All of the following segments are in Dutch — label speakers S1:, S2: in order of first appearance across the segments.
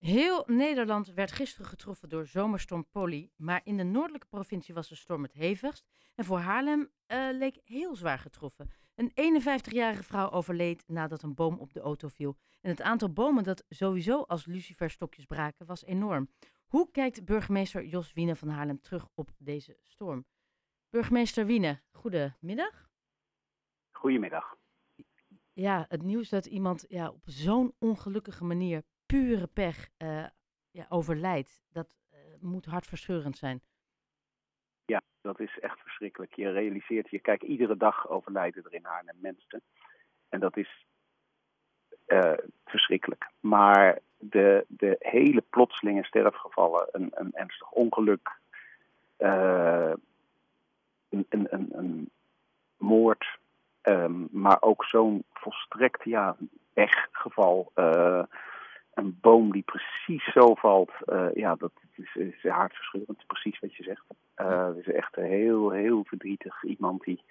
S1: Heel Nederland werd gisteren getroffen door zomerstorm Polly, maar in de noordelijke provincie was de storm het hevigst. En voor Haarlem eh, leek heel zwaar getroffen. Een 51-jarige vrouw overleed nadat een boom op de auto viel. En het aantal bomen dat sowieso als luciferstokjes braken was enorm. Hoe kijkt burgemeester Jos Wiene van Haarlem terug op deze storm? Burgemeester Wiene, goedemiddag.
S2: Goedemiddag.
S1: Ja, het nieuws dat iemand ja, op zo'n ongelukkige manier pure pech uh, ja, overlijdt, dat uh, moet hartverscheurend zijn.
S2: Ja, dat is echt verschrikkelijk. Je realiseert je, kijk, iedere dag overlijden er in Haarlem mensen. En dat is uh, verschrikkelijk. Maar de, de hele plotselinge sterfgevallen, een, een ernstig ongeluk, een, een, een, een, moord, um, maar ook zo'n volstrekt ja, pechgeval een boom die precies zo valt, uh, ja, dat is, is hartverscheurend, precies wat je zegt. Uh, het is echt heel, heel verdrietig. Iemand die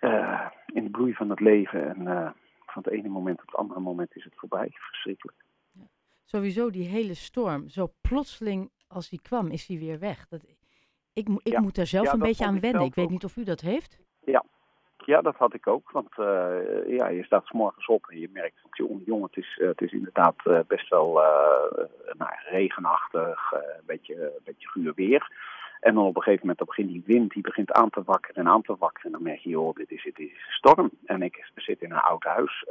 S2: uh, in de bloei van het leven en van het ene moment op het andere moment is het voorbij. Verschrikkelijk.
S1: Ja. Sowieso die hele storm, zo plotseling als die kwam, is die weer weg. Dat, ik ik ja. moet daar zelf
S2: ja,
S1: een beetje aan wennen. Ik weet niet of u dat heeft.
S2: Ja, dat had ik ook. Want uh, ja, je staat s morgens op en je merkt jongen, jong, het is, het is inderdaad uh, best wel nou, regenachtig, een beetje, een beetje guur weer. En dan op een gegeven moment begint die wind, die begint aan te wakkeren en aan te wakkeren. En dan merk je, joh, dit is, dit is storm. En ik zit in een oud huis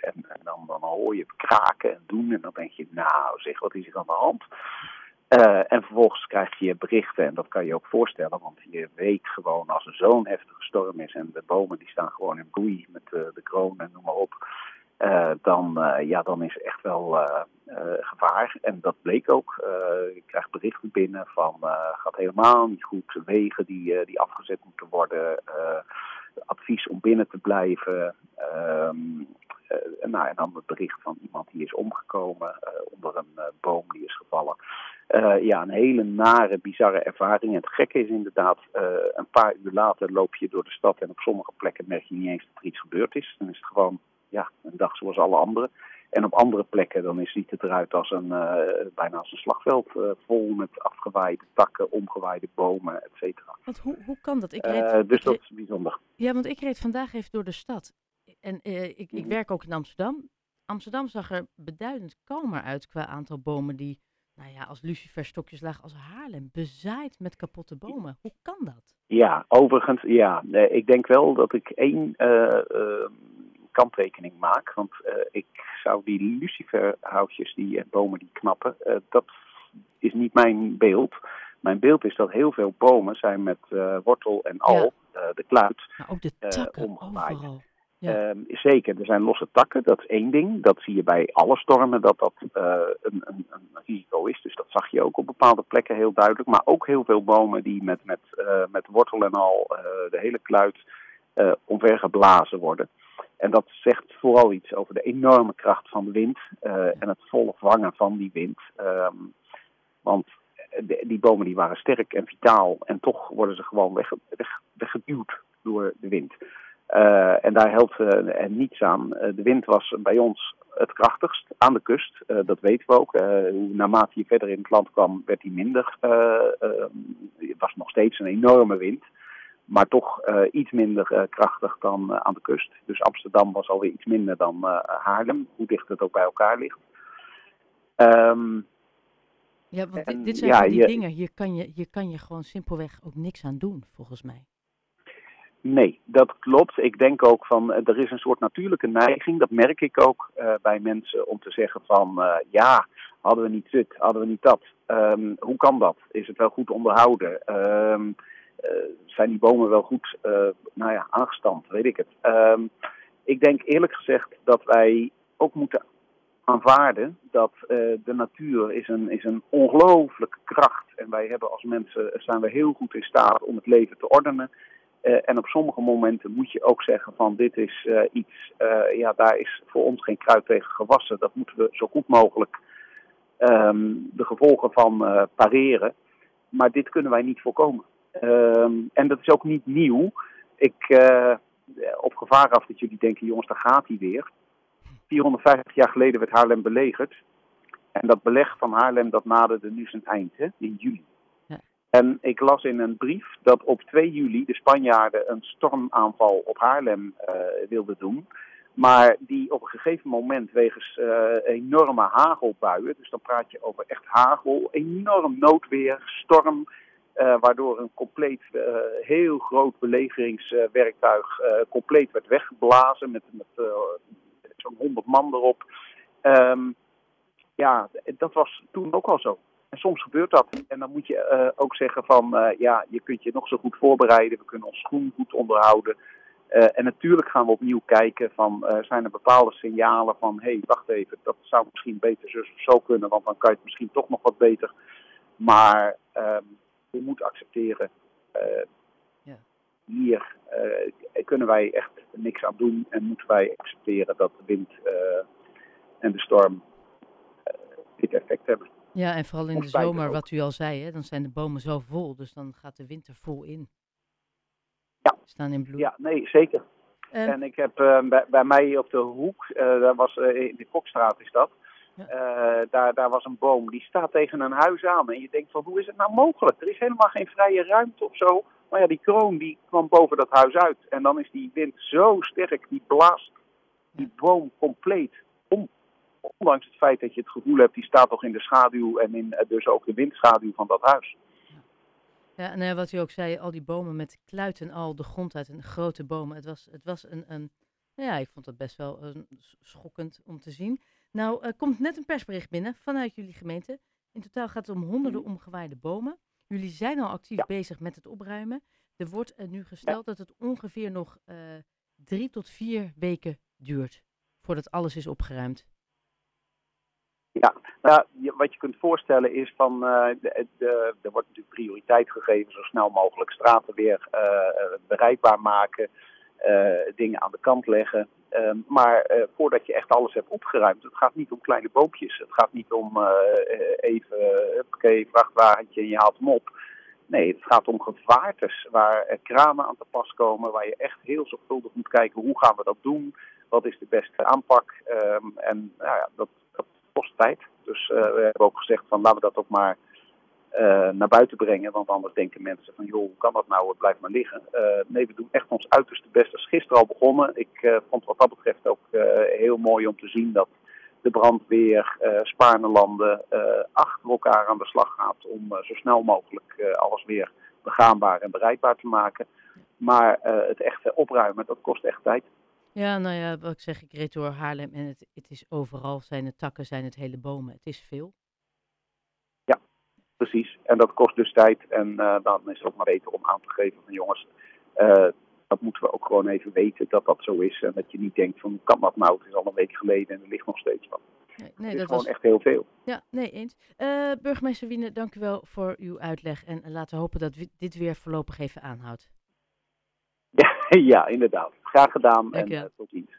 S2: en, dan, dan hoor je kraken en doen. En dan denk je, nou zeg, wat is er aan de hand? Uh, en vervolgens krijg je berichten, en dat kan je ook voorstellen, want je weet gewoon als er zo'n heftige storm is en de bomen die staan gewoon in bloei met uh, de kroon en noem maar op, uh, dan, ja, dan is echt wel gevaar. En dat bleek ook. je krijgt berichten binnen van gaat helemaal niet goed, wegen die, die afgezet moeten worden, advies om binnen te blijven. Uh, nou, en dan het bericht van iemand die is omgekomen onder een boom die is gevallen. Ja, een hele nare, bizarre ervaring. En het gekke is inderdaad, een paar uur later loop je door de stad en op sommige plekken merk je niet eens dat er iets gebeurd is. Dan is het gewoon ja, een dag zoals alle anderen. En op andere plekken dan is, ziet het eruit als een, bijna als een slagveld vol met afgewaaide takken, omgewaaide bomen, et cetera.
S1: Want hoe, hoe kan dat? Ik reed,
S2: dus
S1: ik
S2: dat is bijzonder.
S1: Ja, want ik reed vandaag even door de stad. En ik, ik, werk ook in Amsterdam. Amsterdam zag er beduidend kalmer uit qua aantal bomen die, nou ja, als luciferstokjes lagen als Haarlem. Bezaaid met kapotte bomen. Hoe kan dat?
S2: Ja, overigens, ja. Ik denk wel dat ik één uh, kanttekening maak. Want ik zou die luciferhoutjes, die bomen die knappen, dat is niet mijn beeld. Mijn beeld is dat heel veel bomen zijn met wortel en al, ja. de kluit,
S1: maar ook de takken
S2: omgewaaid.
S1: overal.
S2: Uh, zeker, er zijn losse takken, dat is één ding. Dat zie je bij alle stormen, dat dat uh, een, een, een, risico is. Dus dat zag je ook op bepaalde plekken heel duidelijk. Maar ook heel veel bomen die met, met, uh, met wortel en al, de hele kluit, omvergeblazen worden. En dat zegt vooral iets over de enorme kracht van de wind en het volle vangen van die wind. Um, want die bomen die waren sterk en vitaal en toch worden ze gewoon weg, weggeduwd door de wind. Uh, en daar helpt uh, niets aan. Uh, de wind was bij ons het krachtigst aan de kust. dat weten we ook. naarmate je verder in het land kwam, werd die minder. het was nog steeds een enorme wind. Maar toch iets minder krachtig dan aan de kust. Dus Amsterdam was alweer iets minder dan Haarlem. Hoe dicht het ook bij elkaar ligt. Um,
S1: ja, want en, dit zijn ja, die je, dingen. Hier kan, je, hier kan je gewoon simpelweg ook niks aan doen, volgens mij.
S2: Nee, dat klopt. Ik denk ook van, er is een soort natuurlijke neiging, dat merk ik ook uh, bij mensen, om te zeggen van, uh, ja, hadden we niet dit, hadden we niet dat. Um, hoe kan dat? Is het wel goed onderhouden? Uh, zijn die bomen wel goed, nou ja, aangestampt? Weet ik het. Um, ik denk eerlijk gezegd dat wij ook moeten aanvaarden dat de natuur is een, is een ongelooflijke kracht. En wij hebben als mensen, zijn we heel goed in staat om het leven te ordenen. Uh, en op sommige momenten moet je ook zeggen van dit is uh, iets, uh, ja daar is voor ons geen kruid tegen gewassen. Dat moeten we zo goed mogelijk um, de gevolgen van pareren. Maar dit kunnen wij niet voorkomen. Um, en dat is ook niet nieuw. Ik, op gevaar af dat jullie denken jongens daar gaat hij weer. 450 jaar geleden werd Haarlem belegerd. En dat beleg van Haarlem, dat naderde nu zijn eind, hè, in juli. En ik las in een brief dat op 2 juli de Spanjaarden een stormaanval op Haarlem uh, wilden doen. Maar die op een gegeven moment wegens uh, enorme hagelbuien, dus dan praat je over echt hagel, enorm noodweer, storm, uh, waardoor een compleet heel groot belegeringswerktuig compleet werd weggeblazen met, met zo'n 100 man erop. Um, ja, dat was toen ook al zo. En soms gebeurt dat. En dan moet je uh, ook zeggen van, uh, ja, je kunt je nog zo goed voorbereiden. We kunnen ons schoen goed onderhouden. Uh, en natuurlijk gaan we opnieuw kijken van, zijn er bepaalde signalen van, hé, hey, wacht even, dat zou misschien beter zus of zo kunnen, want dan kan je het misschien toch nog wat beter. Maar je moet accepteren, ja. hier kunnen wij echt niks aan doen en moeten wij accepteren dat de wind en de storm dit effect hebben.
S1: Ja, en vooral in de zomer, wat u al zei, hè, dan zijn de bomen zo vol, dus dan gaat de winter vol in.
S2: Ja.
S1: Staan in bloei.
S2: Ja, nee, zeker. En ik heb uh, bij, bij, mij op de hoek, uh, daar was, uh, in de Kokstraat is dat, ja. daar, daar was een boom, die staat tegen een huis aan. En je denkt van, hoe is het nou mogelijk? Er is helemaal geen vrije ruimte of zo. Maar ja, die kroon die kwam boven dat huis uit. En dan is die wind zo sterk, die blaast die boom compleet om ondanks het feit dat je het gevoel hebt, die staat toch in de schaduw en in dus ook de windschaduw van dat huis.
S1: Ja, en uh, wat u ook zei, al die bomen met kluiten al de grond uit en grote bomen. Het was, het was een, een, ja, ik vond het best wel schokkend om te zien. Nou, er komt net een persbericht binnen vanuit jullie gemeente. In totaal gaat het om honderden omgewaaide bomen. Jullie zijn al actief ja. bezig met het opruimen. Er wordt er nu gesteld ja. dat het ongeveer nog uh, drie tot vier weken duurt voordat alles is opgeruimd.
S2: Ja, nou, wat je kunt voorstellen is van, uh, de, de, er wordt natuurlijk prioriteit gegeven zo snel mogelijk straten weer uh, bereikbaar maken, dingen aan de kant leggen. Um, maar voordat je echt alles hebt opgeruimd, het gaat niet om kleine boompjes. Het gaat niet om even, oké, vrachtwagentje en je haalt hem op. Nee, het gaat om gevaartes waar kranen aan te pas komen, waar je echt heel zorgvuldig moet kijken hoe gaan we dat doen, wat is de beste aanpak. Um, en nou ja, dat kost tijd. Dus uh, we hebben ook gezegd van laten we dat ook maar uh, naar buiten brengen. Want anders denken mensen van joh, hoe kan dat nou? Het blijft maar liggen. Uh, nee, we doen echt ons uiterste best. Dat is gisteren al begonnen. Ik vond wat dat betreft ook heel mooi om te zien dat de brandweer, Spaarnelanden achter elkaar aan de slag gaat om zo snel mogelijk alles weer begaanbaar en bereikbaar te maken. Maar het echte opruimen, dat kost echt tijd.
S1: Ja, nou ja, wat ik zeg, ik reed door Haarlem en het, het is overal, zijn het takken, zijn het hele bomen. Het is veel.
S2: Ja, precies. En dat kost dus tijd. En uh, dan is het ook maar beter om aan te geven van jongens, uh, dat moeten we ook gewoon even weten dat dat zo is. En dat je niet denkt van, kan dat nou? Het is al een week geleden en er ligt nog steeds wat. Nee, nee, het is dat gewoon was... echt heel veel.
S1: Ja, nee, eens. Uh, burgemeester Wiene, dank u wel voor uw uitleg. En laten we hopen dat dit weer voorlopig even aanhoudt.
S2: Ja, inderdaad. Graag gedaan en uh, tot ziens.